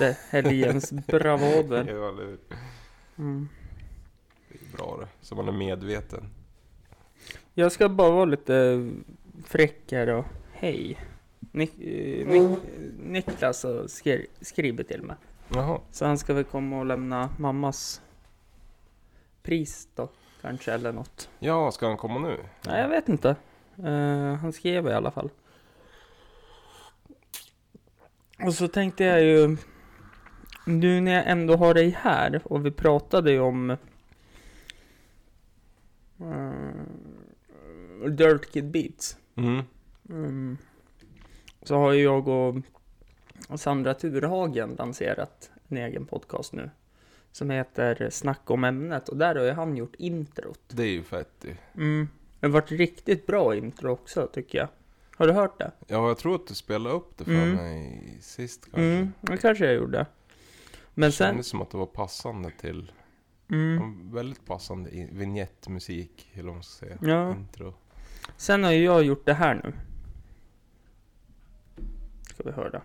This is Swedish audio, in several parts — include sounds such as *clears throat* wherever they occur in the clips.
efter helgens bravader. Ja, eller hur? Mm. Det är bra det. Så man är medveten. Jag ska bara vara lite fräck här och hej. Nik eh, Nik Niklas har skri skrivit till mig. Jaha. Så han ska väl komma och lämna mammas pris då, kanske eller något. Ja, ska han komma nu? Nej, jag vet inte. Eh, han skrev i alla fall. Och så tänkte jag ju, nu när jag ändå har dig här och vi pratade ju om uh, Dirt Kid Beats. Mm. Mm. Så har ju jag och Sandra Turhagen lanserat en egen podcast nu. Som heter Snack om ämnet och där har ju han gjort introt. Det är ju fett. Mm. Det har varit riktigt bra intro också tycker jag. Har du hört det? Ja, jag tror att du spelade upp det för Mm. mig sist kanske. Mm, det kanske jag gjorde. Men det kändes som att det var passande till, Mm, väldigt passande vignettmusik, eller vad man ska säga. Ja. Intro. sen har ju jag gjort det här nu. Ska vi höra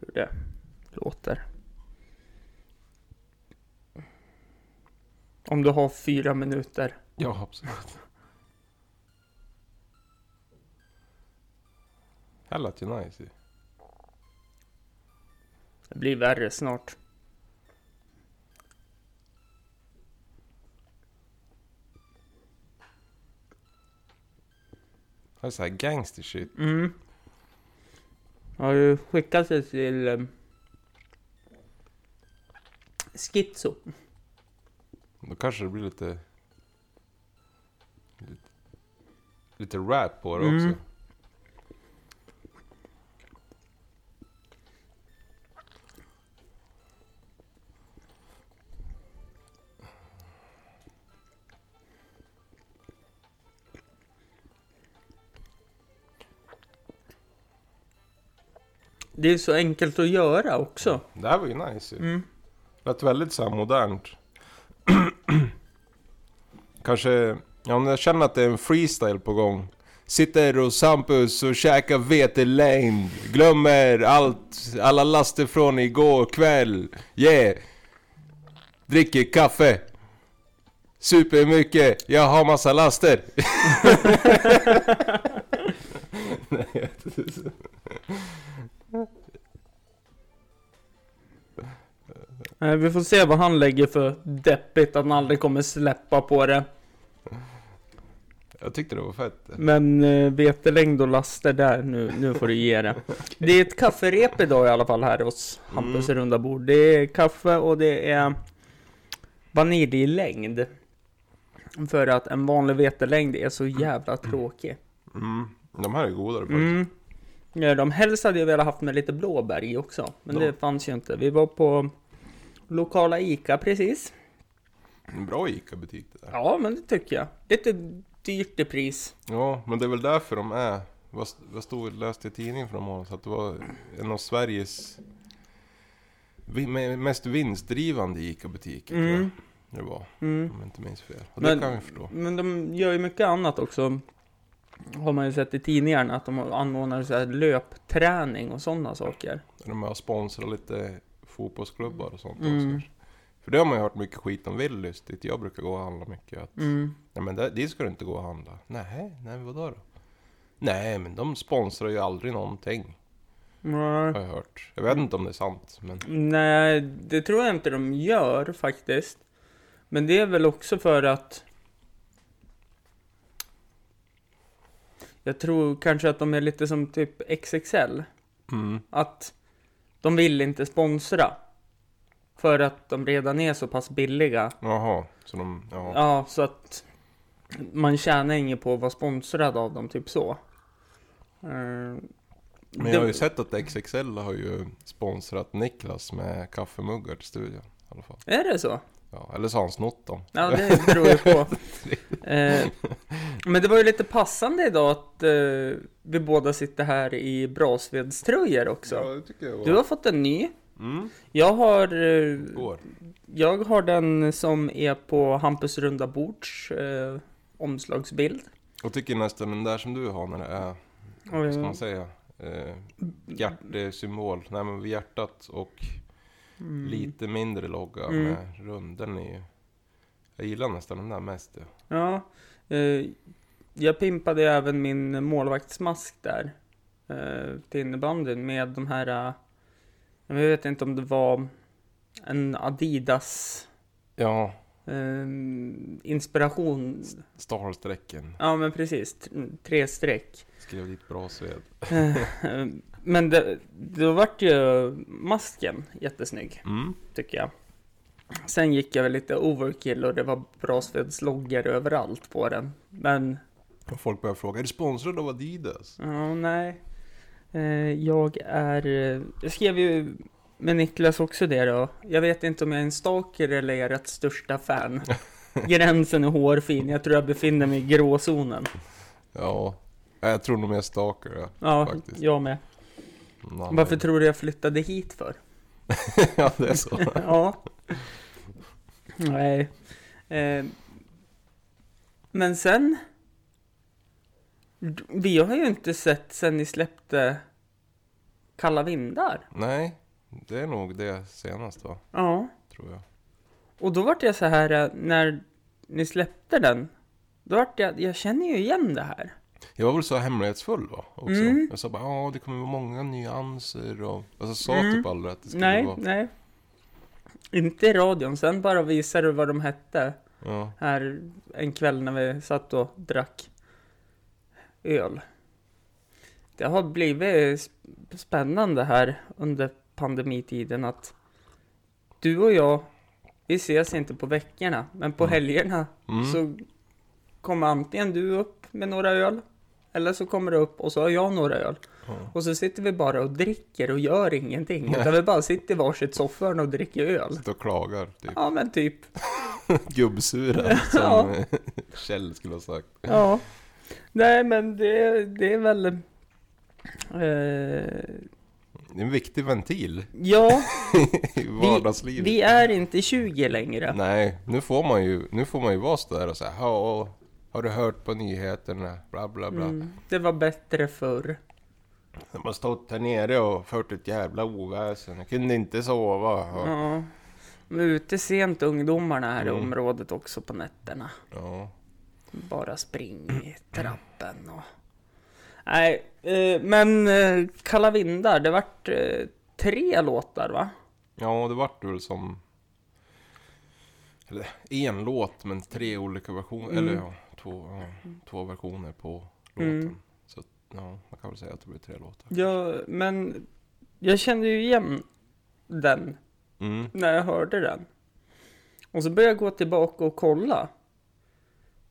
hur det låter. Om du har fyra minuter. Ja, absolut. Här lät ju nice. Det blir värre snart. Här är så här gangster shit. Mm. Har ju skickat det till um, Schizo. Då kanske det blir lite... Lite, lite rap på det Mm. också. Det är så enkelt att göra också. Det här var ju nice ju. Mm. Lät väldigt så här modernt. *clears throat* Kanske, ja jag känner att det är en freestyle på gång. Sitter hos Hampus och käkar vetelängd. Glömmer allt, alla laster från igår kväll. Yeah! Dricker kaffe. Super mycket. jag har massa laster. *laughs* *laughs* Vi får se vad han lägger för deppigt att han aldrig kommer släppa på det. jag tyckte det var fett. Men eh, vetelängd och laster där, nu, nu får du ge det. *laughs* Det är ett kafferep idag i alla fall här hos Hampus Mm. runda bord. Det är kaffe och det är vaniljlängd. För att en vanlig vetelängd är så jävla tråkig. Mm. De här är godare faktiskt. Mm. Ja, de helst hade jag velat haft med lite blåbär i också. Men Ja. det fanns ju inte. Vi var på lokala Ica precis. En bra ICA-butik det där. Ja, men det tycker jag. Lite dyrt i pris. Ja, men det är väl därför de är... Vad, vad stod läste i tidningen för några år sedan? Att det var en av Sveriges mest vinstdrivande ICA-butiker Mm. det var. Mm. Om jag inte minns fel. Och Men- det kan jag förstå. Men de gör ju mycket annat också. Har man ju sett i tidningarna att de anordnar så här löpträning och sådana saker. De har sponsrat lite fotbollsklubbar och sånt Mm. också. För det har man ju hört mycket skit om Willys, dit jag brukar gå och handla mycket. Att, Mm. Nej men där, dit ska du inte gå och handla. Nej, nej vadå då? Nej men de sponsrar ju aldrig någonting. Nej. Har jag hört. Jag vet inte om det är sant men... Nej, det tror jag inte de gör faktiskt. Men det är väl också för att... Jag tror kanske att de är lite som typ XXL. Mm. Att de vill inte sponsra. För att de redan är så pass billiga. Jaha, så de... Ja. Ja, så att man tjänar inget på att vara sponsrad av dem, typ så. Eh, Men jag har ju sett att XXL har ju sponsrat Niklas med kaffemuggar till studion. I alla fall. Är det så? Ja, eller så har han snott dem. Ja, det beror ju på. *laughs* Eh, men det var ju lite passande idag att eh, vi båda sitter här i Brasvedströjor också. Ja, det tycker jag var. Du har fått en ny. Mm, Jag har, eh, går. jag har den som är på Hampus runda bords eh, omslagsbild. Och tycker nästan den där som du har när det är, vad ska man säga, eh, hjärtesymbol. Nej men hjärtat och Mm. lite mindre logga Mm. med runden i. Jag gillar nästan den där mest. Ja. Eh, jag pimpade även min målvaktsmask där eh, till innebandyn med de här, eh, jag vet inte om det var en Adidas ja, eh, inspiration. starsträcken. Ja, men precis, tre streck. Skrev dit bra sved. Men det, då vart ju masken jättesnygg, Mm. tycker jag. Sen gick jag väl lite overkill och det var Brasvedsloggor överallt på den. Men Och folk börjar fråga, är du sponsrad av Adidas? Ja, nej. Eh, jag är... eh, Jag skrev ju med Niklas också det då. Jag vet inte om jag är en stalker eller är ert största fan. *laughs* Gränsen är hårfin. Jag tror jag befinner mig i gråzonen. Ja, jag tror nog mer stalker ja. Ja, Faktiskt. jag med. Mm, Varför tror du jag flyttade hit för? *laughs* ja, det är så. *laughs* ja. Nej. Eh, men sen... Vi har ju inte sett sen ni släppte Kalla vindar. Nej, det är nog det senaste va? Ja. Tror jag. Och då vart jag så här eh, när ni släppte den. Då vart jag, jag känner ju igen det här. Jag var väl så hemlighetsfull va? Också. Mm. Jag sa bara, ja det kommer vara många nyanser och... Alltså sa Mm. typ aldrig att det skulle Nej, vara... nej. Inte i radion. Sen bara visade du vad de hette. Ja. Här en kväll när vi satt och drack öl. Det har blivit sp- spännande här under pandemitiden att du och jag, vi ses inte på veckorna, men på Mm. helgerna Mm. så kommer antingen du upp med några öl, eller så kommer du upp och så har jag några öl. Ja. Och så sitter vi bara och dricker och gör ingenting. Utan vi bara sitter i varsitt soffhörn och dricker öl. Sitter och klagar, typ. Ja men typ. *laughs* Gubbsura, som Ja. eh, Kjell skulle ha sagt. Ja. Nej men det, det är väl... Eh, Det är en viktig ventil ja, *laughs* i vardagslivet. vi är inte 20 längre. Nej, nu får man ju, nu får man ju vara sådär och säga, ja, har du hört på nyheterna? Bla bla bla. Mm, det var bättre förr. De har stått här nere och fört ett jävla oväsen. Jag kunde inte sova. Och, Ja. De är ute sent ungdomarna här i Mm. området också på nätterna. ja. Bara spring i trappen och... Nej, eh, men eh, Kalla vindar, det vart eh, tre låtar va? ja, det vart väl som... Eller en låt men tre olika versioner. Mm. Eller ja, två, ja, två versioner på låten. Mm. Så ja, man kan väl säga att det blir tre låtar. Ja, men jag kände ju igen den Mm. när jag hörde den. Och så började jag gå tillbaka och kolla.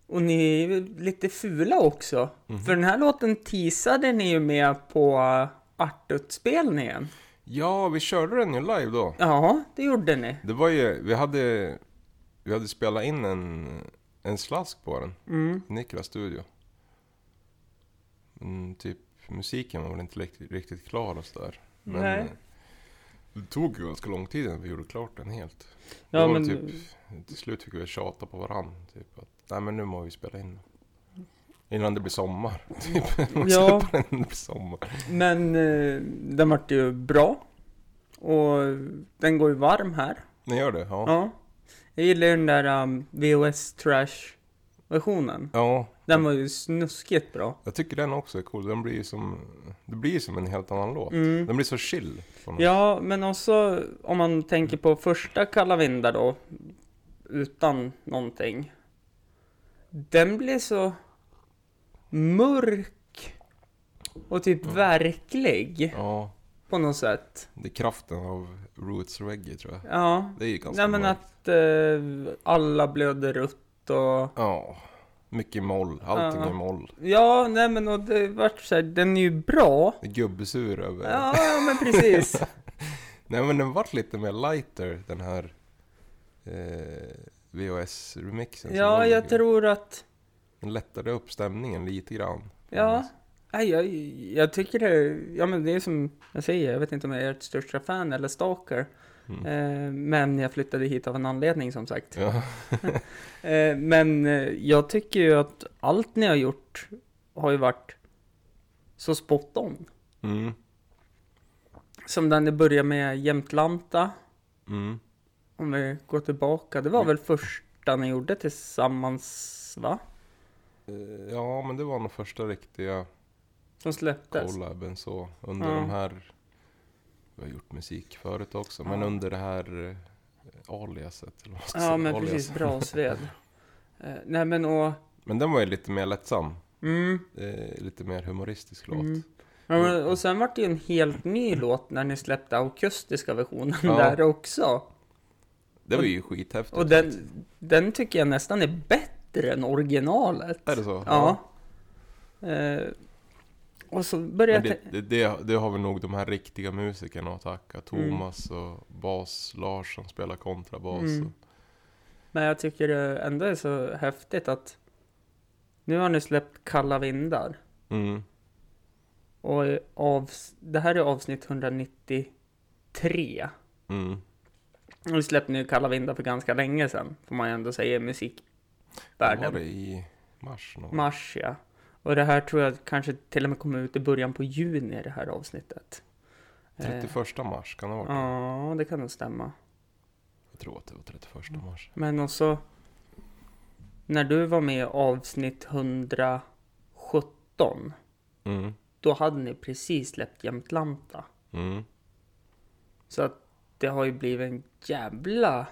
Och ni är lite fula också. Mhm. För den här låten teasade ni ju med på uh, Artut-spelningen. Ja, vi körde den ju live då. Ja, det gjorde ni. Det var ju, vi hade, vi hade spelat in en, en slask på den. Mm. i Niklas studio. Men typ musiken var väl inte riktigt, klar och sådär. Men Nej. det tog ju ganska lång tid innan vi gjorde klart den helt. Ja, men... typ, till slut fick vi tjata på varandra. Typ att, nej men nu må vi spela in. Innan det blir sommar. *laughs* Typ. *laughs* Ja. *laughs* den sommar. Men eh, den vart ju bra. Och den går ju varm här. Ni gör det? Ja. Ja. Jag gillar ju den där um, VOS Trash-versionen. ja. Den var ju snuskigt bra. Jag tycker den också är cool. Den blir ju som, det blir som en helt annan låt. Mm. Den blir så chill. Ja, men också om man tänker på första Kalla vindar då. Utan någonting. Den blir så mörk. Och typ verklig. Ja, På något sätt. det är kraften av Roots Reggae tror jag. Ja. Det är ju ganska Nej men mörkt. att eh, alla blöder rött och... Ja, mycket moll. Allting Ja. är moll. Ja, nej men och det vart så här, den är ju bra. Det är gubbesur över. Ja, men precis. *laughs* Nej men den vart lite mer lighter den här eh, VHS-remixen. som Ja, var jag tror att... Den lättade upp stämningen lite grann. Ja. Nej, jag, jag tycker det, ja men det är som jag säger, jag vet inte om jag är ert största fan eller stalker. Mm. Eh, men jag flyttade hit av en anledning som sagt. Ja. *laughs* Eh, men eh, jag tycker ju att allt ni har gjort har ju varit så spot on. Mm. Som den ni började med Jämtlanta. Mm. Om vi går tillbaka. Det var väl första ni gjorde tillsammans, va? Ja, men det var nog första riktiga Som släpptes. collaben så. Under Ja. de här... Vi har gjort musik förut också, men Ja. under det här eh, aliaset. Eller vad Ja, men alias. precis. Bra *laughs* Sved. Eh, nej, men och... Men den var ju lite mer lättsam. Mm, Eh, lite mer humoristisk låt. mm. Ja, men, och sen vart det ju en helt ny låt när ni släppte akustiska versionen Ja. där också. Det var ju skithäftigt. Och den, den tycker jag nästan är bättre än originalet. Är det så? Ja. Eh, och så började det, det, det, det har vi nog de här riktiga musikerna att tacka. Mm. Thomas och bas Lars som spelar kontrabas. Mm. och- Men jag tycker det ändå är så häftigt att nu har ni släppt Kalla vindar. Mm. Och av, det här är avsnitt 193. Mm. Och vi släppte nu Kalla vindar för ganska länge sedan. Får man ju ändå säga i Var musikvärlden. det i mars? Någon? Mars ja. Och det här tror jag kanske till och med kommer ut i början på juni det här avsnittet. Eh, 31 mars kan det vara. Ja, det kan nog stämma. Jag tror att det var 31 mars. Men också när du var med i avsnitt 117. Mm. Då hade ni precis släppt Jämtlanta. Mm. Så att det har ju blivit en jävla...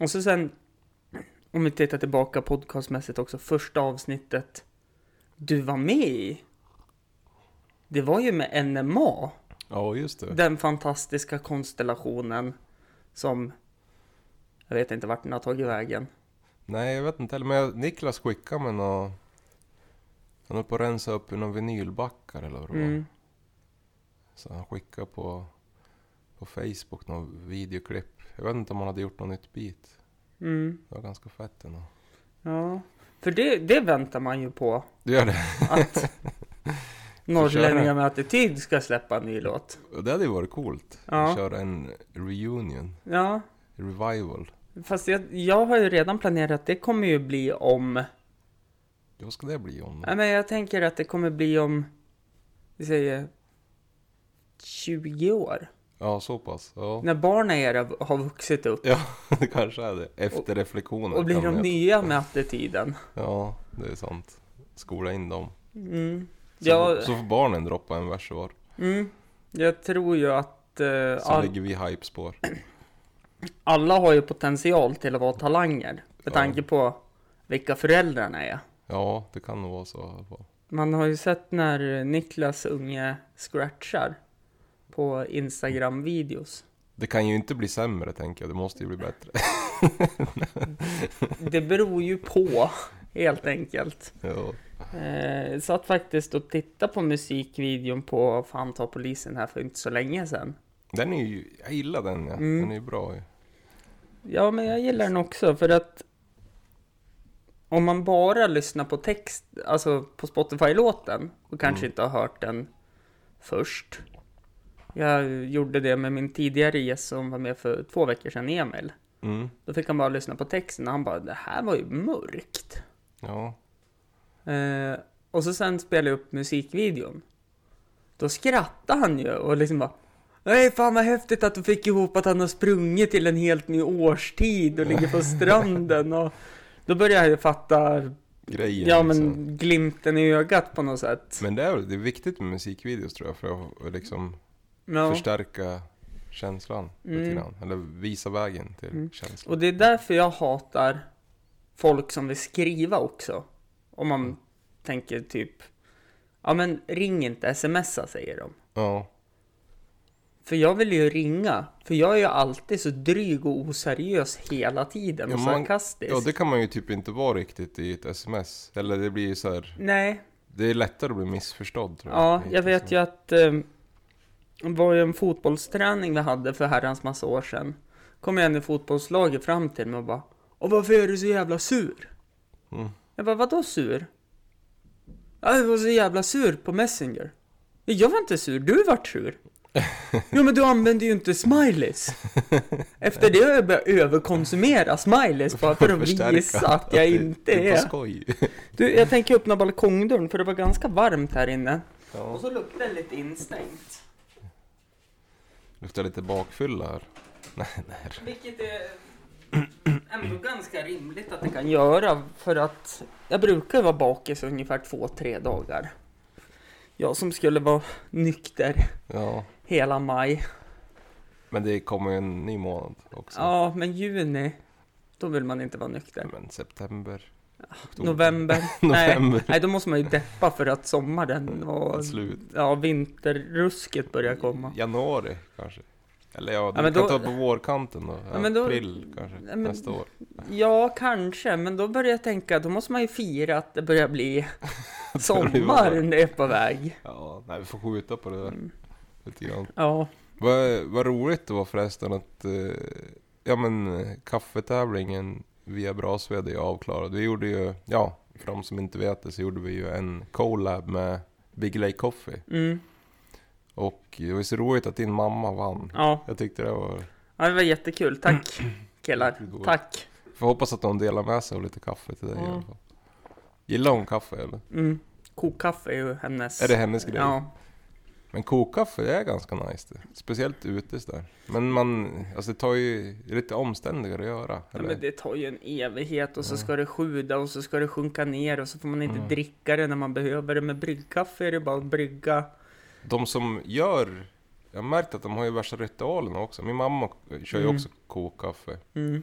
Och så sen, om vi tittar tillbaka podcastmässigt också, första avsnittet du var med i. Det var ju med NMA. Ja, just det. Den fantastiska konstellationen som... Jag vet inte vart den har tagit vägen. Nej, jag vet inte heller. Men jag, Niklas skickade mig nå Han höll på att rensa upp i några vinylbackar eller vad det var. Mm. Så han skickade på, på Facebook några videoklipp. Jag vet inte om han hade gjort något nytt beat. Mm. Det var ganska fett ändå. Ja. För det, det väntar man ju på. Du gör det? Att *laughs* Norrlänningar med attityd ska släppa en ny låt. Det hade ju varit coolt. Ja. Att köra en reunion. Ja, Revival. fast jag, jag har ju redan planerat att det kommer ju bli om... Vad ska det bli om? Nej, men jag tänker att det kommer bli om... Vi säger... 20 år. Ja, så pass. Ja, När barnen era har vuxit upp. ja *laughs* det kanske är det. Efter reflektionen. Och blir de nya med attityden. Ja, det är sant. Skola in dem. Mm. Så, Ja, så får barnen droppa en vers var. mm. Jag tror ju att... eh, Så all, lägger vi hypespår. *clears throat* alla har ju potential till att vara talanger. Med tanke på vilka föräldrarna är. Ja, det kan nog vara så. i alla fall. Man har ju sett när Niklas unge scratchar på Instagram-videos. Det kan ju inte bli sämre tänker jag. Det måste ju bli bättre. *laughs* Det beror ju på, helt enkelt. ja. Eh, satt faktiskt och tittade på musikvideon på Fan ta polisen här för inte så länge sedan. Den är ju, jag gillar den ja. Mm. Den är ju bra ju. Ja, men jag gillar den också för att om man bara lyssnar på text, alltså på Spotify-låten och kanske Mm. inte har hört den först. Jag gjorde det med min tidigare gäst som var med för två veckor sedan, Emil. Mm. Då fick han bara lyssna på texten och han bara, det här var ju mörkt. Ja. Eh, och så sen spelade jag upp musikvideon. Då skrattade han ju och liksom bara Nej, fan vad häftigt att du fick ihop att han har sprungit till en helt ny årstid och ligger på stranden och då började jag ju fatta, Grejen ja liksom. men glimten i ögat på något sätt. Men det är, det är viktigt med musikvideos tror jag. För att liksom Ja. förstärka känslan lite Mm. grann. Eller visa vägen till Mm. känslan. Och det är därför jag hatar folk som vill skriva också. Om man tänker typ, ja men ring inte, smsa säger de. Ja. För jag vill ju ringa, för jag är ju alltid så dryg och oseriös hela tiden Ja, och man- sarkastisk. ja, det kan man ju typ inte vara riktigt i ett sms. Eller det blir ju så här. Nej, Det är lättare att bli missförstådd tror jag. ja, jag vet ju att eh, det var ju en fotbollsträning vi hade för herrans massa år sedan. Kom en i fotbollslaget fram till mig och bara Och varför är du så jävla sur? Mm. Jag bara, vadå sur? Ja, jag var så jävla sur på Messenger. Jag var inte sur, du vart sur. *laughs* Jo men du använder ju inte smileys. *laughs* Efter det har jag börjat överkonsumera smileys bara för att visa att jag inte är. Du, jag tänker öppna balkongdörren för det var ganska varmt här inne. Och så luktar det lite instängt. Luktar lite bakfylla här. *laughs* Nej, nej. Vilket är ändå ganska rimligt att det kan göra. För att jag brukar vara bakis ungefär två, tre dagar. Jag som skulle vara nykter Ja. hela maj. Men det kommer ju en ny månad också. Ja, men juni, då vill man inte vara nykter. Men september. Oktober. November. *laughs* Nej, November. nej, då måste man ju deppa för att sommaren och slut. ja, vinterrusket börjar komma. Januari kanske. Eller ja, du men kan då- ta på vårkanten då. Ja, då- April kanske, Ja, men- nästa år. Ja, kanske, men då börjar jag tänka, då måste man ju fira att det börjar bli *laughs* börjar bli sommar vår. är på väg. Ja, nej vi får skjuta på det där Mm. lite grann. Ja, Vad, vad roligt det var förresten att, eh, ja men eh, kaffetävlingen via Brasved är avklarad. Vi gjorde ju, ja, för de som inte vet det så gjorde vi ju en collab med Big Lake Coffee. mm, Och det var så roligt att din mamma vann. ja. Jag tyckte det var, ja, det var jättekul. Tack *clears throat* killar, tack. får hoppas att de delar med sig av lite kaffe till dig i Ja. alla fall. Gillar hon kaffe eller? Mm. Kokkaffe är ju hennes... Är det hennes grej? Ja, Men kokkaffe är ganska nice det. Speciellt ute där. Men man, alltså det tar ju det är lite omständigare att göra. ja, men det tar ju en evighet och så ska det sjuda och så ska det sjunka ner och så får man inte Mm. dricka det när man behöver det. Med bryggkaffe är det bara att brygga. De som gör, jag har märkt att de har ju värsta ritualerna också. Min mamma kör ju Mm. också kokkaffe. Mm.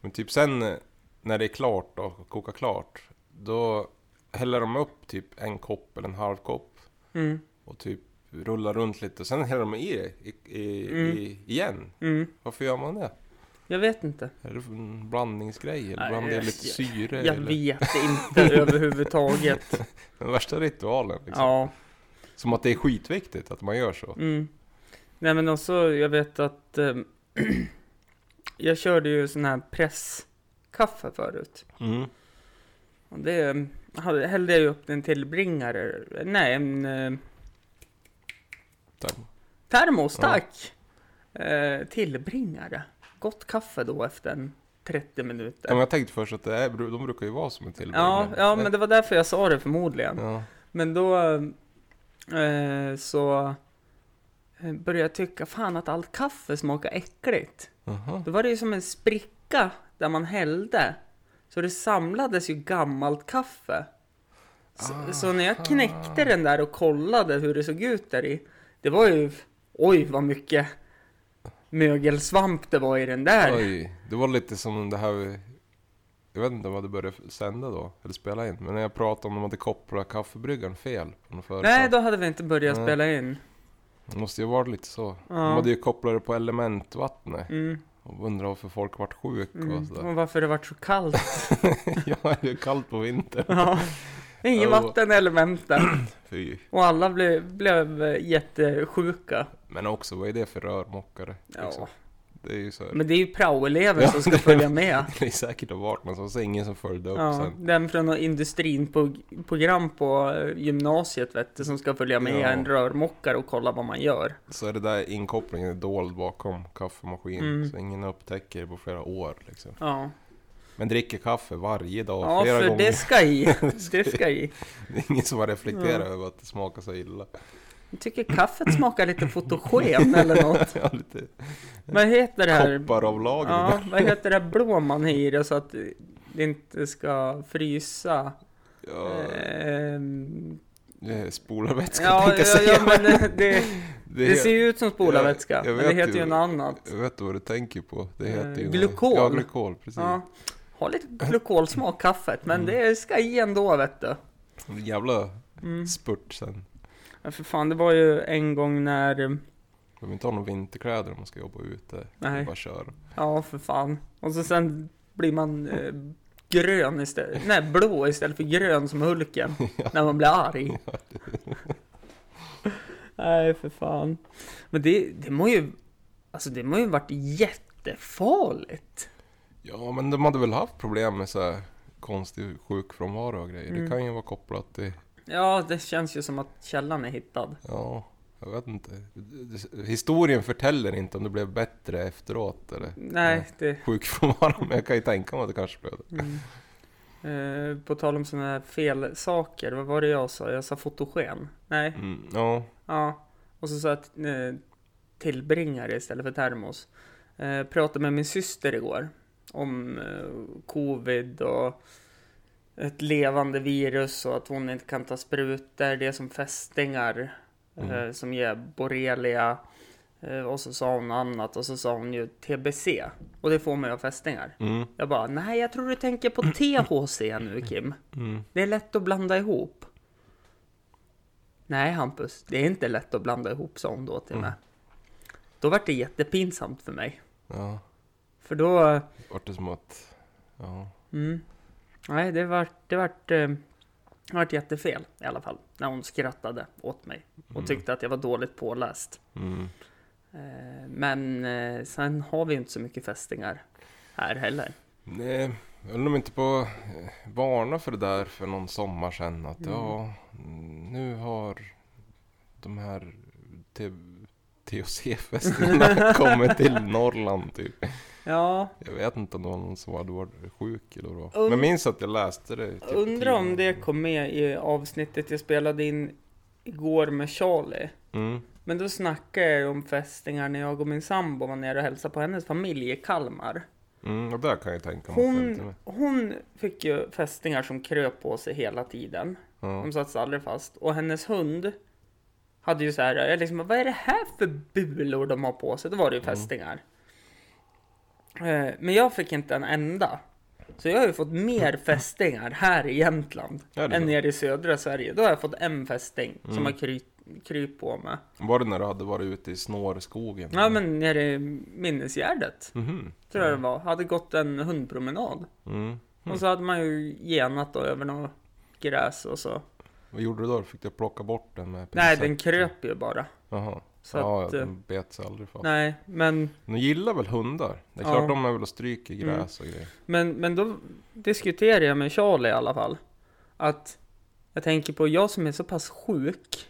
Men typ sen eh, när det är klart då, koka klart. Då häller de upp typ en kopp eller en halv kopp. Mm. Och typ rullar runt lite. Sen häller de i det i, i, Mm. i, igen. Mm. Varför gör man det? Jag vet inte. Är det en blandningsgrej? Eller Nej, blandar det jag- lite syre? Jag eller? vet *laughs* inte överhuvudtaget. *laughs* Den värsta ritualen liksom. Ja. Som att det är skitviktigt att man gör så. Mm. Nej men också, jag vet att eh, *clears throat* jag körde ju sån här presskaffe förut. Mm. Och det hade, hällde jag ju upp en tillbringare, nej en eh, Tack. termos, Ja. tack! Eh, tillbringare. Gott kaffe då efter en 30 minuter. Ja, men jag tänkte först att det är, de brukar ju vara som en tillbringare. Ja, ja, men det var därför jag sa det förmodligen. Ja. Men då eh, så eh, började jag tycka fan att allt kaffe smakar äckligt. Jaha. Då var det ju som en spricka där man hällde. Så det samlades ju gammalt kaffe. Så, så när jag knäckte den där och kollade hur det såg ut där i. Det var ju, oj vad mycket mögelsvamp det var i den där. Oj, det var lite som det här Jag vet inte vad det började sända då, eller spela in Men när jag pratade om de hade kopplat kaffebryggaren fel på Nej, då hade vi inte börjat Nej. spela in. Det måste ju vara lite så Ja. De hade ju kopplat det på elementvattnet Mm, Och undrar varför folk vart sjuk och mm. sådär Och varför det vart så kallt. *laughs* Ja, det är kallt på vintern Ja. Inget Ja. vatten i elementen. *clears throat* Fy Och alla blev, blev jättesjuka. Men också, vad är det för rörmokare? Ja. Liksom? Det är ju så här, Men det är ju praoelever Ja, som ska följa med. *laughs* Det är säkert har varit var det ingen som följde upp Ja, sen den från något industrinprogram på gymnasiet vet du, som ska följa med Ja. en rörmokare och kolla vad man gör. Så är det där inkopplingen dold bakom kaffemaskinen Mm. Så ingen upptäcker det på flera år liksom Ja, Men dricker kaffe varje dag, ja flera för gånger det ska i. *laughs* Det ska i. Det är ingen som har reflekterat Ja. över att det smakar så illa Jag tycker kaffet smakar lite fotogen eller något. *laughs* Ja, lite Vad heter det här? kopparavlagring Ja, vad heter det här blå man i det så att det inte ska frysa? Ja, är spolarvätska ja, ja, ja, men det, det, det, ser ju ut som spolarvätska, men det heter ju. ju något annat. Jag vet vad du tänker på Det Eh, heter ju glukol. Ja, glukol, precis Ja. Har lite glukolsmak kaffet, men Mm. det ska i ändå vet du. Jävla Mm. spurt sen Ja, för fan, det var ju en gång när... Behöver inte ha några vinterkläder om man ska jobba ute Nej. Bara köra Ja, för fan. Och så sen blir man eh, grön istället. Nej, blå istället för grön som Hulken. *laughs* När man blir arg. *laughs* Nej, för fan. Men det, det må ju... Alltså det må ju varit jättefarligt. Ja, men de hade väl haft problem med så här konstig sjukfrånvaro och grejer. Det Mm. kan ju vara kopplat till, Ja, det känns ju som att källan är hittad. ja, jag vet inte. Historien förtäller inte om det blev bättre efteråt eller Nej, det... sjukfrånvaro, men jag kan ju tänka mig att det kanske blev det. Mm. Eh, på tal om sådana här fel saker, vad var det jag sa? Jag sa fotogen? Nej, Mm, ja. ja. Och så sa jag eh, tillbringare istället för termos. Eh, pratade med min syster igår om eh, covid och ett levande virus och att hon inte kan ta sprutor. Det är som fästingar eh, Mm. som ger borrelia. Eh, och så sa hon annat och så sa hon ju TBC. Och det får man ju av fästingar. Mm, Jag bara, nej jag tror du tänker på THC nu Kim. mm. Det är lätt att blanda ihop. Nej Hampus, det är inte lätt att blanda ihop sa hon då till mig. Då var det jättepinsamt för mig. Ja, För då, vart det som att... Ja. mm, nej det vart, det vart, eh, det vart jättefel i alla fall. När hon skrattade åt mig och Mm. tyckte att jag var dåligt påläst. Mm. Eh, men eh, sen har vi ju inte så mycket fästingar här heller. Nej, jag höll nog inte på att varna för det där för någon sommar sedan. Att Mm. ja, mm, nu har de här THC-fästingarna *laughs* kommit till Norrland typ. Ja, Jag vet inte om det var någon som hade varit sjuk eller vad. Men minns att jag läste det. Typ undrar om det kom med i avsnittet jag spelade in igår med Charlie. Mm. Men då snackade jag ju om fästingar när jag och min sambo var nere och hälsade på hennes familj i Kalmar. Mm, och där kan jag tänka mig. Hon, hon fick ju fästingar som kröp på sig hela tiden. Ja. De satt aldrig fast. Och hennes hund hade ju så här, jag liksom, vad är det här för bulor de har på sig? Då var det ju Mm. fästingar. Eh, Men jag fick inte en enda. Så jag har ju fått mer *laughs* fästingar här i Jämtland Ja, än nere i södra Sverige. Då har jag fått en fästing som Mm. har kryp, kryp på mig. Var det när du hade varit ute i snårskogen? Ja men nere i Minnesgärdet. Mhm. Tror jag det var. Hade gått en hundpromenad. Mm. Och så hade man ju genat då över något gräs och så. Vad gjorde du då? Fick du plocka bort den med Nej, pincett? den kröp ju bara. Jaha. Så ja, att, eh, den bet sig aldrig fast. Nej, men, De gillar väl hundar? Det är Ja. klart de är väl och stryker Mm. gräs och grejer. men, men då diskuterade jag med Charlie i alla fall. Att jag tänker på jag som är så pass sjuk.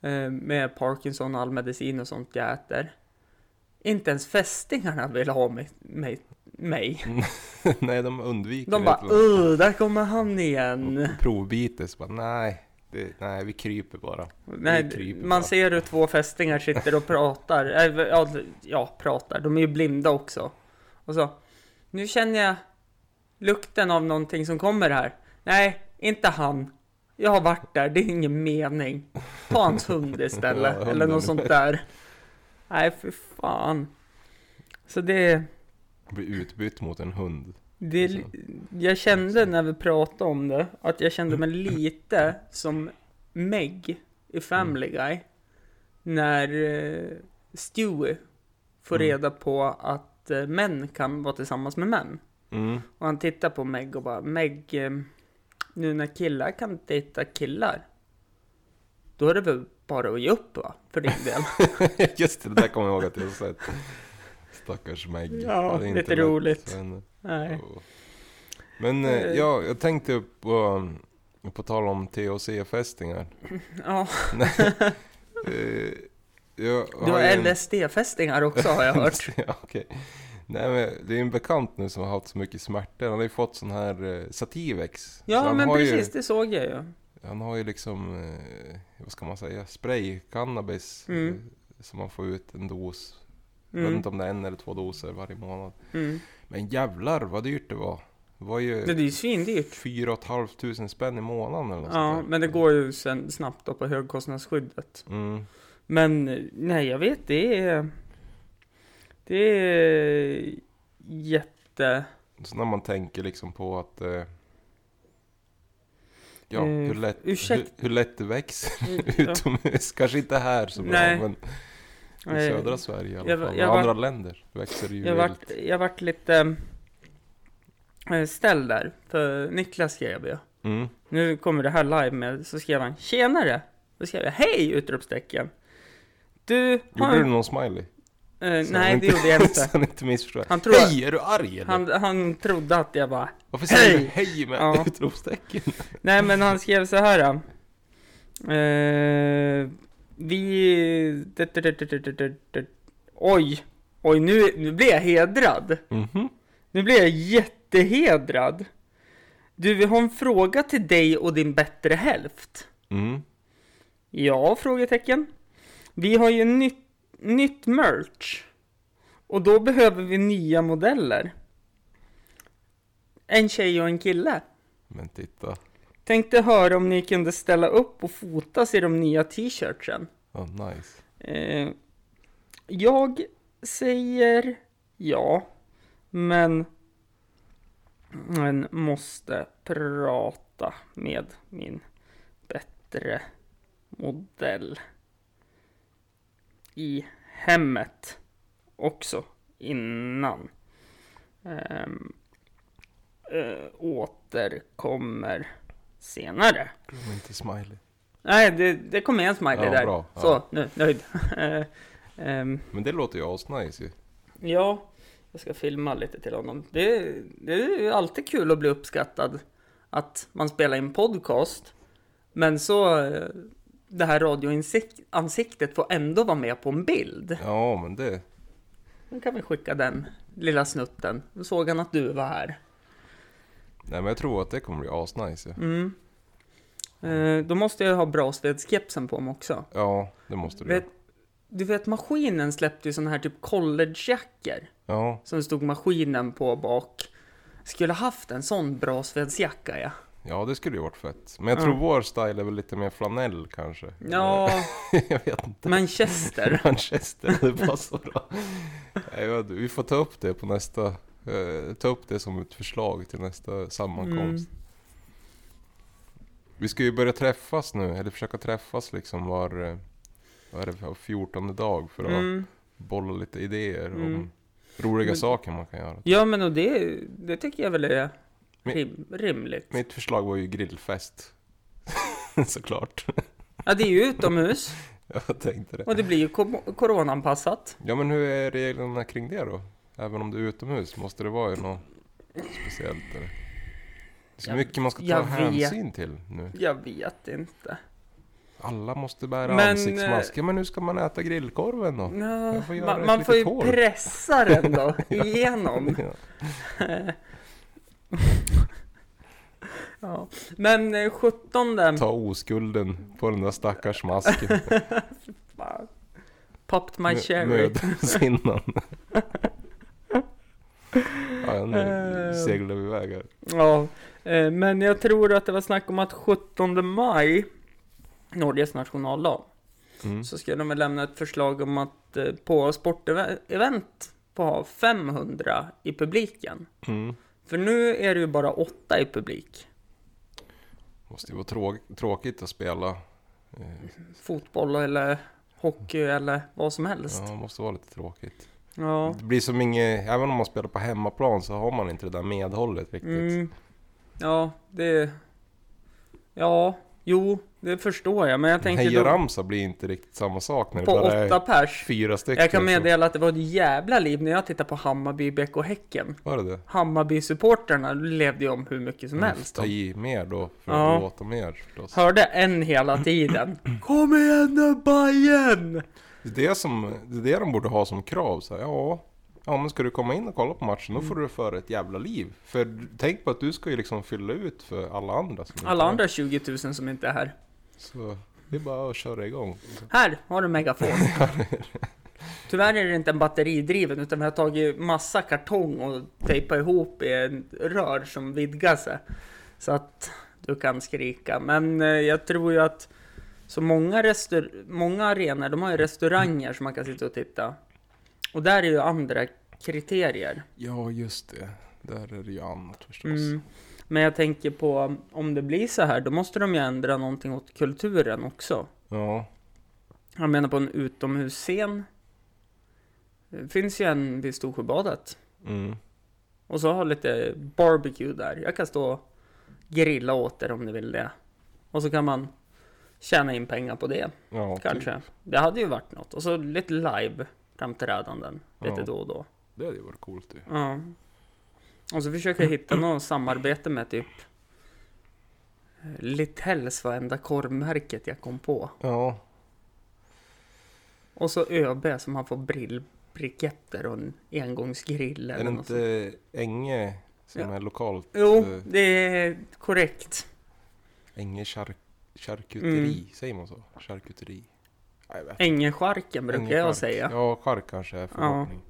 Eh, med Parkinson och all medicin och sånt jag äter. Inte ens fästingarna vill ha mig. mig, mig. *laughs* Nej, de undviker De bara, uh, där kommer han igen. Och Provbites bara, nej. Det, nej, vi kryper bara. Nej, kryper man bara. ser hur två fästingar sitter och pratar. *laughs* Äh, ja, ja, pratar. De är ju blinda också. Och så. Nu känner jag lukten av någonting som kommer här. Nej, inte han. Jag har varit där, det är ingen mening. Ta hans hund *laughs* istället. Ja, eller något sånt där. Nej, för fan. Så det, Blir utbytt mot en hund. det... Jag kände när vi pratade om det, att jag kände mig *laughs* lite som Meg i Family Guy. När eh, Stewie får Mm. reda på att eh, män kan vara tillsammans med män. Mm. Och han tittar på Meg och bara, Meg, eh, nu när killar kan dejta killar, då är det väl bara att ge upp va? För din del. *laughs* Just det, det där kommer jag ihåg att jag har sett. Stackars Meg. Ja, lite lätt roligt. henne. Nej. Och- Men eh, ja, jag tänkte på, på tal om THC-fästingar. *laughs* Ja, *laughs* Eh, du har en- LSD-fästingar också har jag *laughs* hört. ja, okej. Nej men det är en bekant nu som har haft så mycket smärtor. Han har ju fått sån här eh, Sativex. Så Ja, han men precis, Ju, det såg jag ju. han har ju liksom, eh, vad ska man säga, spray, cannabis. Mm. Eh, som man får ut en dos. Jag vet Mm. inte om det är en eller två doser varje månad. Mm. Men jävlar vad dyrt det var. Det var ju Det är ju svindyrt. fyra och ett halvt tusen spänn i månaden eller något Ja, sånt där. men det går ju sen snabbt då på högkostnadsskyddet. Mm. Men nej, jag vet, det är... Det är jätte... Så när man tänker liksom på att eh, Ja, Eh, hur, lätt, hur, hur lätt det växer *laughs* Ja. utomhus. Kanske inte här så bra, Nej. men i södra Sverige i alla Jag- fall. jag Och andra var- länder växer ju Jag vart, jag vart lite eh, ställd där, för Niklas skrev ju. Mm. Nu kommer det här live med, så skrev han Tjenare! Då skrev jag Hej! Utropstecken. Du. Gjorde du någon smiley? Så nej, han det gjorde jag inte. *laughs* Han inte missförstår. Han tror- Hej, är du arg eller? Han, han trodde att jag bara Varför säger du Hej! hej med Ja. *laughs* utropstecken? Nej men han skrev så här. Eh, vi... Oj! Oj, nu, nu blir jag hedrad. Mhm. Nu blir jag jättehedrad. Du, vi har en fråga till dig och din bättre hälft. Mm. Ja, frågetecken. Vi har ju nytt, nytt merch. Och då behöver vi nya modeller. En tjej och en kille. Men titta. Tänkte höra om ni kunde ställa upp och fotas i de nya t-shirtsen. Oh, nice. Eh, jag säger ja, men, men måste prata med min bättre modell i hemmet också innan. Ehm, eh, återkommer senare. Glöm inte smiley. Nej, det, det kom med en smiley Ja, där. bra. Så, Ja. nu, nöjd. *laughs* Ehm, Men det låter ju asnice ju. ja, jag ska filma lite till honom. Det, det är ju alltid kul att bli uppskattad. Att man spelar in podcast. Men så, eh, det här radioansiktet får ändå vara med på en bild. Ja, men det... Nu kan vi skicka den lilla snutten. Då såg han att du var här. Nej men jag tror att det kommer bli asnice ju. Mm. Eh, då måste jag ha brasvedskepsen på mig också. Ja, det måste du Vet, du vet maskinen släppte ju såna här typ collegejackor. Ja, Som stod maskinen på bak. Skulle haft en sån brasvedsjacka ja. ja det skulle ju varit fett. Men jag Ja. tror vår style är väl lite mer flanell kanske. Ja, *laughs* jag vet inte. Manchester. *laughs* Manchester, det passar bra. Nej, jag vet, vi får ta upp det på nästa, eh, ta upp det som ett förslag till nästa sammankomst. Mm. Vi ska ju börja träffas nu, eller försöka träffas liksom var, eh, vad är det, var 14 dag för att Mm. bolla lite idéer om Mm. roliga Men- saker man kan göra. Ja men och det, det tycker jag väl är rim, rimligt. Mitt förslag var ju grillfest. *laughs* Såklart. Ja det är ju utomhus *laughs* Jag tänkte det. och det blir ju coronaanpassat. Ja men hur är reglerna kring det då? Även om det är utomhus, måste det vara något speciellt eller? Det är så Jag- mycket man ska ta vet. hänsyn till nu. Jag vet inte. Alla måste bära Men, ansiktsmasker, men hur ska man äta grillkorven då? Jag får man, man får ju hål. pressa den då *laughs* *laughs* igenom. *laughs* Ja. Men eh, 17 Ta oskulden på den där stackars masken. Popped my cherry. Mödomshinnan. Ja, nu Eh. seglar vi iväg här. Ja, eh, men jag tror att det var snack om att 17 maj, Norges nationaldag, Mm. så skulle de väl lämna ett förslag om att eh, på sportevent få ha 500 i publiken. Mm. För nu är det ju bara 8 i publik. Måste ju vara tråk- tråkigt att spela. Fotboll eller hockey eller vad som helst. Ja, det måste vara lite tråkigt. Ja. Det blir som inget, även om man spelar på hemmaplan så har man inte det där medhållet riktigt. Mm. Ja, det... Ja, jo, det förstår jag. Men jag tänker då Hejaramsa blir inte riktigt samma sak när det bara åtta pers. fyra stycken. Jag kan så- meddela att det var ett jävla liv när jag tittade på Hammarby, BK Häcken. Var det det? Hammarby-supporterna levde ju om hur mycket som Man helst. Ta i mer då för Ja. att låta mer förstås. Hörde en hela tiden. *clears throat* Kom igen nu Bajen! Det är det, som, det är det de borde ha som krav. Så här, ja, ja, men ska du komma in och kolla på matchen då får Mm. du föra ett jävla liv. För tänk på att du ska ju liksom fylla ut för alla andra. Alla andra 20 000 som inte är här. Så det är bara att köra igång. Här har du megafon. *laughs* Tyvärr är det inte en batteridriven utan vi har tagit massa kartong och tejpat ihop i en rör som vidgar sig. Så att du kan skrika. Men eh, jag tror ju att så många, restaur- många arenor, de har ju restauranger som man kan sitta och titta. Och där är ju andra kriterier. Ja, just det. Där är det ju annat förstås. Mm. Men jag tänker på om det blir så här, då måste de ju ändra någonting åt kulturen också. Ja, Jag menar på en utomhusscen. Det finns ju en vid Storsjöbadet. mm. Och så har lite barbecue där. Jag kan stå och grilla åt er om ni vill det. Och så kan man tjäna in pengar på det, ja kanske. Typ. Det hade ju varit något. Och så lite live framträdanden lite Ja. då och då. Det hade ju varit coolt ju. Ja. Och så försöker jag hitta något samarbete med typ Littells var enda korvmärket jag kom på. Ja, Och så ÖB som han får brillbriketter och en engångsgrill är det inte Enge Som Ja. är lokalt. Jo, eh, det är korrekt. Änge char charkuteri, Mm. säger man så? Charkuteri? Ja. Ängescharken brukar Änge jag säga. Ja, chark kanske är förkortning.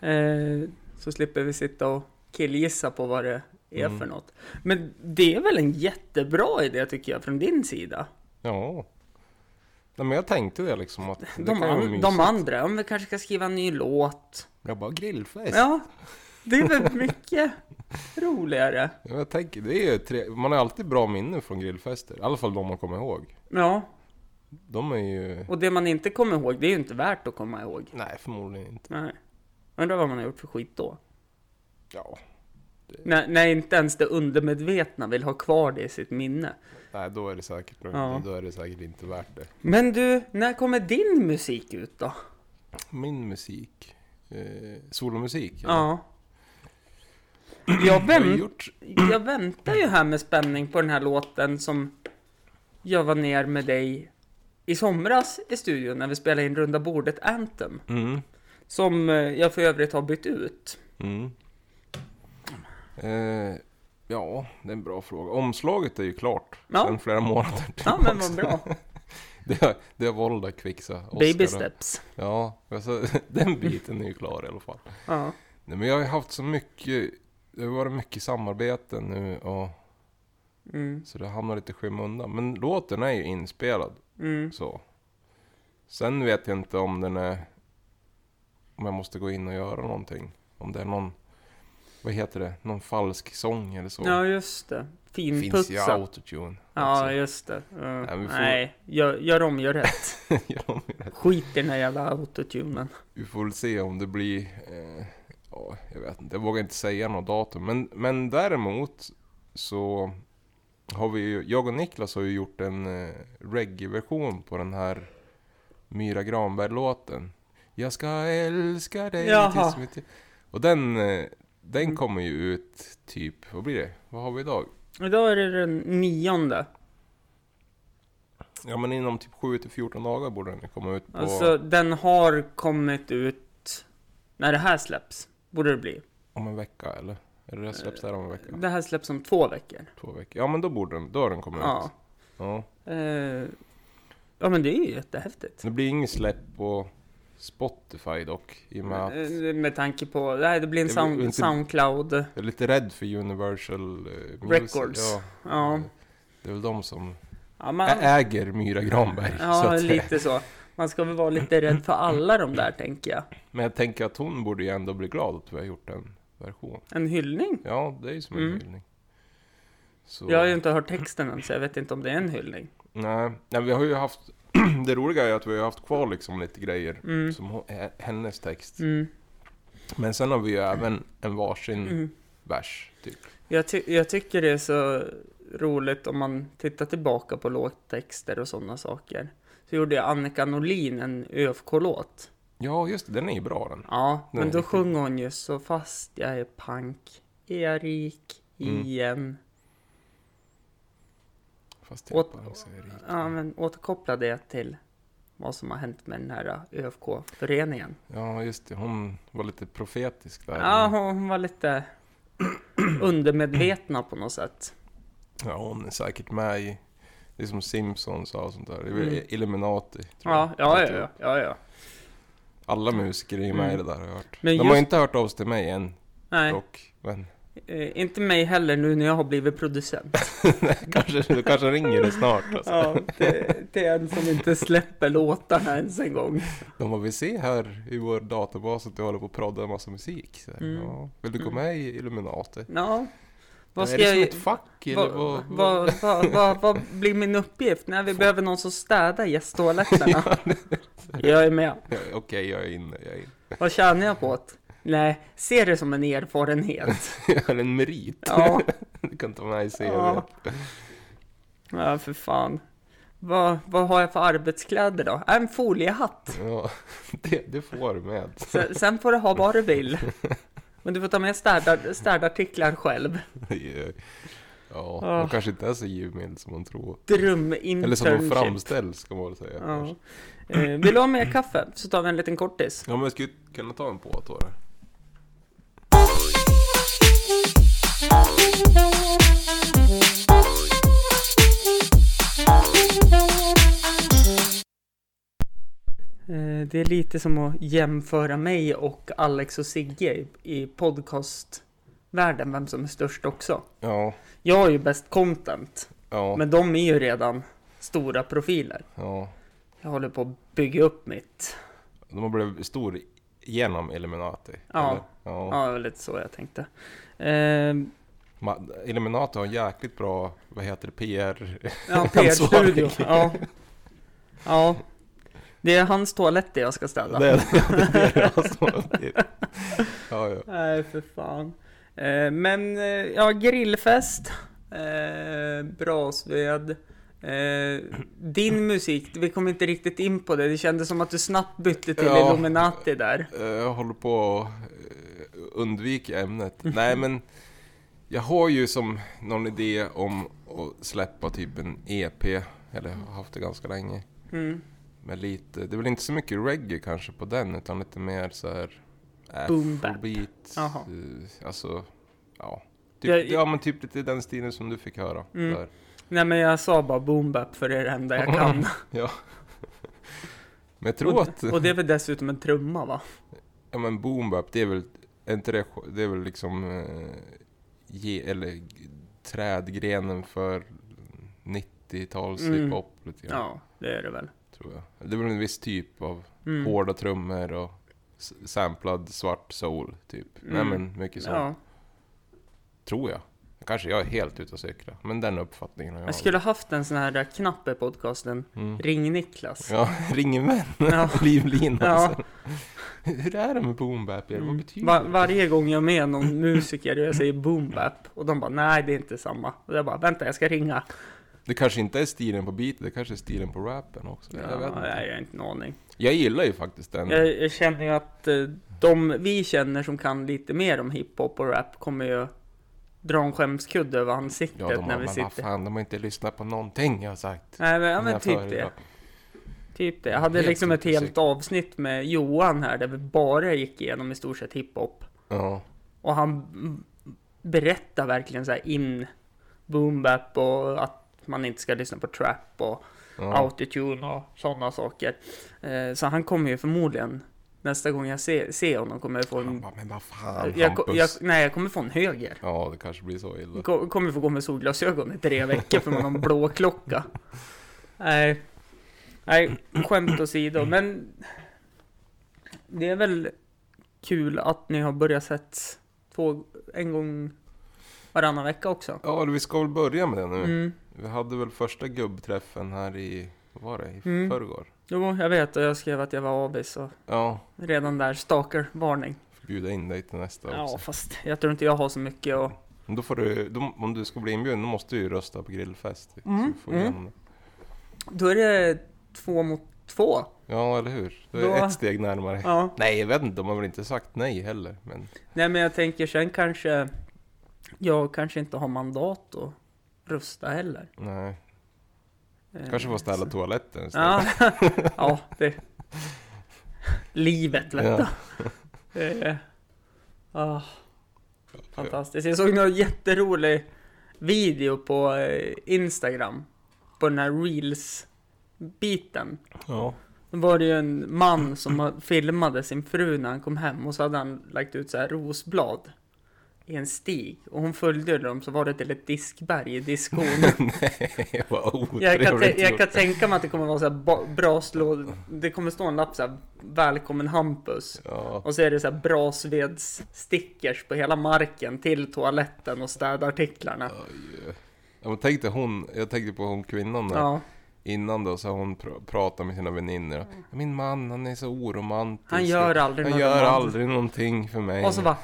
Eh, så slipper vi sitta och killgissa på vad det är Mm. för något. Men det är väl en jättebra idé tycker jag från din sida. Ja. Nej, men jag tänkte det liksom att det De, an, de andra, om vi kanske ska skriva en ny låt. Jag bara grillfest. Ja, det är väl mycket *laughs* roligare. Ja, Jag tänker, det är tre... Man har alltid bra minnen från grillfester. I alla fall de man kommer ihåg. Ja, De är ju... och det man inte kommer ihåg, det är ju inte värt att komma ihåg. Nej, förmodligen inte. Nej. Undrar vad man har gjort för skit då. Ja. När, när inte ens det undermedvetna vill ha kvar det i sitt minne. Nej, då är det säkert, Ja. då är det säkert inte värt det. Men du, när kommer din musik ut då? Min musik. Eh, solomusik. eller? Ja. Jag, vänt, gjort... jag väntar ju här med spänning på den här låten som jag var ner med dig i somras i studion när vi spelade in Runda bordet Anthem. Mm. Som eh, jag för övrigt har bytt ut. Mm. Eh, ja, det är en bra fråga. Omslaget är ju klart. Ja. Sen flera månader Ja, men vad bra. *laughs* Det har, det har Volda Kvixa. Oscar Baby steps. Ja, alltså, *laughs* den biten är ju klar i alla fall. Ja. Nej, men jag har ju haft så mycket, det har varit mycket samarbeten nu och Mm, så det hamnar lite i skymundan. Men låten är ju inspelad mm. så. Sen vet jag inte om den är, om jag måste gå in och göra någonting. Om det är någon, vad heter det, någon falsk sång eller så. Ja, just det. finns ju Finputsa. autotune Ja, också. just det. Ja. Nej, får- Nej, gör, gör om, gör rätt. *laughs* ja, men Skit i den här jävla autotunen. vi får väl se om det blir, eh, ja, jag vet inte, jag vågar inte säga något datum. Men, men däremot så har vi ju, jag och Niklas har ju gjort en eh, reggae-version på den här Myra Granberg-låten. Jag ska älska dig Jaha. tills mitt... Och den, eh, den Mm. kommer ju ut typ, vad blir det? Vad har vi idag? Idag är det den nionde. Ja men inom typ 7 till 14 dagar borde den komma ut på... Alltså, den har kommit ut när det här släpps. Borde det bli. Om en vecka eller? Eller det släpps där om en vecka? Det här släpps om två veckor. Två veckor? Ja men då borde den, då har den kommit Ja. ut. Ja. Eh, ja, men det är ju jättehäftigt. Det blir inget släpp på Spotify dock. I och med att Eh, Med tanke på, nej det blir en Det sound, blir inte- Soundcloud. jag är lite rädd för Universal eh. Records. Ja, Ja, det är väl de som ja, man, äger Myra Granberg. så ja att säga. lite så. Man ska väl vara lite rädd för alla de där, tänker jag. Men jag tänker att hon borde ju ändå bli glad att vi har gjort en version. En hyllning. Ja, det är ju som en Mm. hyllning. Så, Jag har ju inte hört texten än, så jag vet inte om det är en hyllning. nej, nej, vi har ju haft... *clears throat* det roliga är att vi har haft kvar liksom lite grejer Mm. som hon- hennes text. Mm. Men sen har vi ju även en varsin Mm. vers, typ. Jag, ty- jag tycker det är så roligt om man tittar tillbaka på låttexter och sådana saker. Så gjorde jag Annika Norlin en ÖFK-låt. Ja, just det, den är ju bra den. Ja, Den men är då sjunger hon ju Så fast jag är pank är jag rik Mm. igen. Fast jag Åt- bara säger rik. Ja, men återkoppla det till vad som har hänt med den här ÖFK-föreningen. Ja, just det. Hon var lite profetisk där. Ja, hon var lite *clears throat* undermedvetna på något sätt. Ja, hon är säkert med i... Det är som Simpsons och sånt där. Det är väl Mm. Illuminati. tror Ja, jag. ja, Jag ja, ja, ja. Alla musiker är ju med Mm. i det där har jag hört. Men De har just- ju inte hört av sig till mig än Nej, dock. Men eh, inte mig heller nu när jag har blivit producent. *laughs* kanske, du kanske ringer det snart alltså. Ja, det, det är en som inte släpper låtarna ens en gång. De har vi se här i vår databas att du håller på att prodda en massa musik. Så, Mm. ja. Vill du gå Mm. med i Illuminati? Ja, vad är ska det som jag... ett fack eller Vad, vad? vad, vad, blir min uppgift när vi behöver någon som städar gästtoaletterna? *laughs* Jag är med. Okej, jag är inne, jag är inne. Vad tjänar jag på det? Nej, se det som en erfarenhet. *laughs* Har en merit. Ja, *laughs* Du kan ta med i CV. Ja. ja för fan. Vad, vad har jag för arbetskläder då? En foliehatt. Ja, det, det får du med. Sen, sen får du ha vad du vill. Men du får ta med städar, städartiklar själv. Ja, de kanske inte är så givmild som man tror. Dröminternship. Eller som de framställs, ska man väl säga. Ja. Eh, vill du ha mer kaffe? Så tar vi en liten kortis. Ja, men jag skulle kunna ta en på Tore. Det är lite som att jämföra mig och Alex och Sigge i, podcastvärlden, vem som är störst också. Ja, Jag har ju bäst content, ja, men de är ju redan stora profiler. ja. Jag håller på att bygga upp mitt. De har blivit stor genom Illuminati. Ja. eller? ja. Ja, lite så jag tänkte. Ehm, Illuminati har en jäkligt bra, vad heter det, PR... ja, *laughs* PR-studio. Ja. ja. Det är hans toaletter jag ska städa. Det är det, det, är det. Det- Ja, ja. Nej, för fan. Eh, men, eh, ja, grillfest. Eh, brasved. Din *clears throat* musik, vi kom inte riktigt in på det. Det kändes som att du snabbt bytte till Ja. Illuminati där. Jag håller på att undvika ämnet. Nej men, jag har ju som någon idé om att släppa typ en EP. Eller har haft det ganska länge. Mm. Med lite, det är väl inte så mycket reggae kanske på den utan lite mer så här afrobeat. Eh, Alltså, ja. Typ, Jag- ja men typ lite den stilen som du fick höra. Mm. Där. Nej, men jag sa bara boom bap för det är det enda jag *laughs* kan. Ja. Men jag tror och, att, och det är väl dessutom en trumma va? ja men boom bap, det är väl, inte det, det är väl liksom, eh, ge, eller trädgrenen för 90-tals Mm. hiphop lite grann, Ja, det är det väl. Tror jag. Det väl en viss typ av Mm. hårda trummor och samplad svart soul, typ. Nej Mm. men mycket sånt, Ja. tror jag. Kanske jag är helt ute och cyklar, men den uppfattningen har jag. Jag skulle haft en sån här där knapp i podcasten. Mm. Ring Niklas. Ja, *laughs* ring en vän. Ja. *laughs* Livlina. Ja. *laughs* Hur är det med boom bap? Vad Mm. betyder Va- varje gång jag är med någon musiker och jag säger boom bap och de bara nej det är inte samma. Och jag bara vänta jag ska ringa. Det kanske inte är stilen på beatet, det kanske är stilen på rappen också. Ja, jag, vet inte. nej, jag har inte en aning. jag gillar ju faktiskt den. Jag, jag känner ju att eh, de vi känner som kan lite mer om hiphop och rap kommer ju dra en skämskudde över ansiktet ja, de har, när vi men sitter. fan, de har inte lyssnat på någonting jag har sagt. Nej men, ja, men typ föredrag. det. Typ det. Jag hade Helt liksom ett helt cyklar. avsnitt med Johan här där vi bara gick igenom i stort sett hiphop. Ja, Och han berättar verkligen så här in boom bap och att man inte ska lyssna på trap och ja. autotune och sådana saker. Eh, så han kommer ju förmodligen nästa gång jag ser, ser honom kommer jag få en... bara, men vad fan Jag, Hampus. jag, nej, jag kommer få en höger. Ja, det kanske blir så illa. Jag ko- kommer få gå med solglasögon i tre veckor för man har en blå *laughs* klocka. Nej, nej, skämt åsido, men det är väl kul att ni har börjat sett två, en gång varannan vecka också. Ja, vi ska väl börja med det nu. Mm. Vi hade väl första gubbträffen här i, vad var det, i Mm. förrgår? Jo, jag vet och jag skrev att jag var avis och Ja, redan där stalker-varning. bjuda in dig till nästa Ja, också. fast jag tror inte jag har så mycket och Men då får du, då, om du ska bli inbjuden, då måste du ju rösta på grillfest. Mm, Så mm. då är det två mot två. Ja, eller hur? Då är Då- ett steg närmare. Ja. Nej, jag vet inte, de har väl inte sagt nej heller. Men Nej men jag tänker sen kanske jag kanske inte har mandat att rösta heller. nej, Eh, kanske får ställa toaletten istället. Ja, *laughs* ja det... Livet vet Ja. du. Eh, ah, fantastiskt. Jag såg någon jätterolig video på eh, Instagram. På den här reels-biten. Ja. Då var det ju en man som filmade sin fru när han kom hem och så hade han lagt ut så här rosblad i en stig och hon följde dem så var det till ett diskberg i diskon. *laughs* nej, vad jag, kan jag kan tänka mig att det kommer vara så här ba- bra slå... Det kommer stå en lapp så här Välkommen Hampus. Ja, Och så är det så här brasvedsstickers på hela marken till toaletten och städartiklarna. oj. Ja, men tänk dig hon, jag tänkte på hon kvinnan där. Ja, Innan då så har hon pr- pratat med sina väninnor. Min man han är så oromantisk. han gör aldrig Han något gör aldrig någonting för mig. Och så bara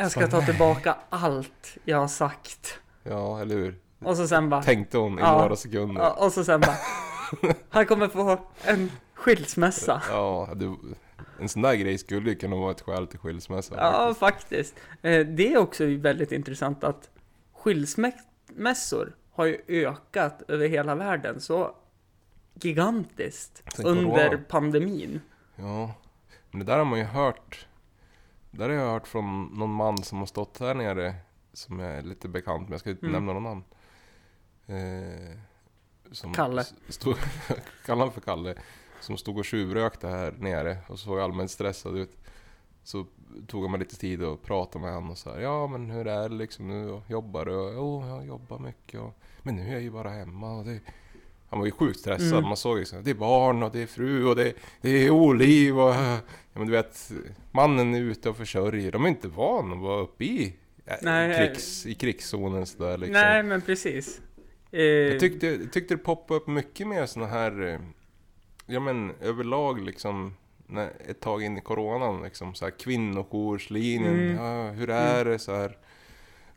Jag ska ta tillbaka allt jag har sagt. Ja, eller hur? Och så sen bara Tänkte hon i Ja. några sekunder. Ja, och så sen bara Han kommer få en skilsmässa. Ja, du, en sån där grej skulle ju kunna vara ett skäl till skilsmässa. Ja, faktiskt. Eh, Det är också väldigt intressant att skilsmässor har ju ökat över hela världen så gigantiskt under pandemin. Ja, men det där har man ju hört. Där har jag hört från någon man som har stått här nere. Som är lite bekant, men jag ska inte Mm. nämna någon namn. Eh, som Kalle. Stod, *laughs* kallar han för Kalle. som stod och tjuvrökte här nere och såg allmänt stressad ut. Så tog jag mig lite tid och pratade med honom och sa ja men hur är det liksom nu och jobbar du? Jo, jag jobbar mycket och, men nu är jag ju bara hemma och det han var ju sjukt stressad, Mm. man såg liksom, det är barn och det är fru och det, det är oliv och... Ja men du vet, mannen är ute och försörjer, de är inte van att vara uppe i, äh, Nej, krigs, i krigszonen sådär liksom. Nej, men precis. Eh, Jag tyckte, jag tyckte det poppade upp mycket mer såna här, eh, ja men överlag liksom, när, ett tag in i coronan liksom så här kvinnojourslinjen, Mm. ja, hur är det så här?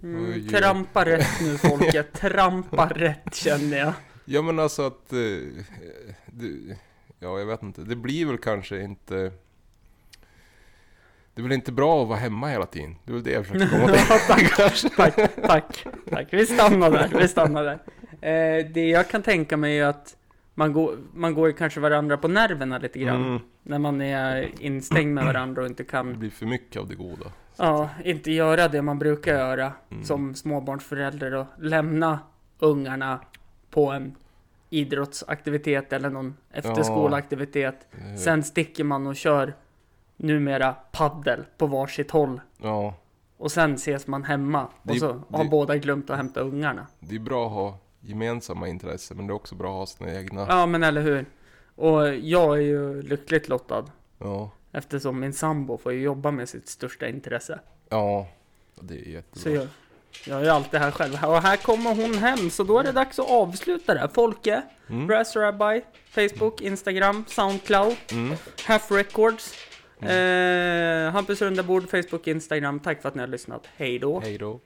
mm, trampa rätt nu folket, *laughs* trampa rätt känner jag. Ja men alltså att, eh, det, ja jag vet inte, det blir väl kanske inte det är väl inte bra att vara hemma hela tiden? Det är väl det jag försöker komma till. *laughs* Ja, tack, tack, tack, tack. Vi stannar där, vi stannar där. Eh, det jag kan tänka mig är att man går, man går ju kanske varandra på nerverna lite grann. Mm, När man är instängd med varandra och inte det kan, blir för mycket av det goda. ja, inte göra det man brukar göra Mm. som småbarnsförälder och lämna ungarna på en idrottsaktivitet eller någon efterskolaaktivitet. Eh, Sen sticker man och kör numera paddel på varsitt håll. Ja, Och sen ses man hemma Det- och så har det- båda glömt att hämta ungarna. det är bra att ha gemensamma intressen men det är också bra att ha sina egna. Ja men eller hur. Och jag är ju lyckligt lottad. Ja, Eftersom min sambo får ju jobba med sitt största intresse. ja det är Så jättebra. Jag, jag är alltid här själv. Och här kommer hon hem. Så då är det dags att avsluta det här. Folke, Mm. Brass Rabbi, Facebook, Instagram, Soundcloud, Mm. Half Records. Eh, Hampus Rundabord, Facebook, Instagram. Tack för att ni har lyssnat. Hej då. Hej då.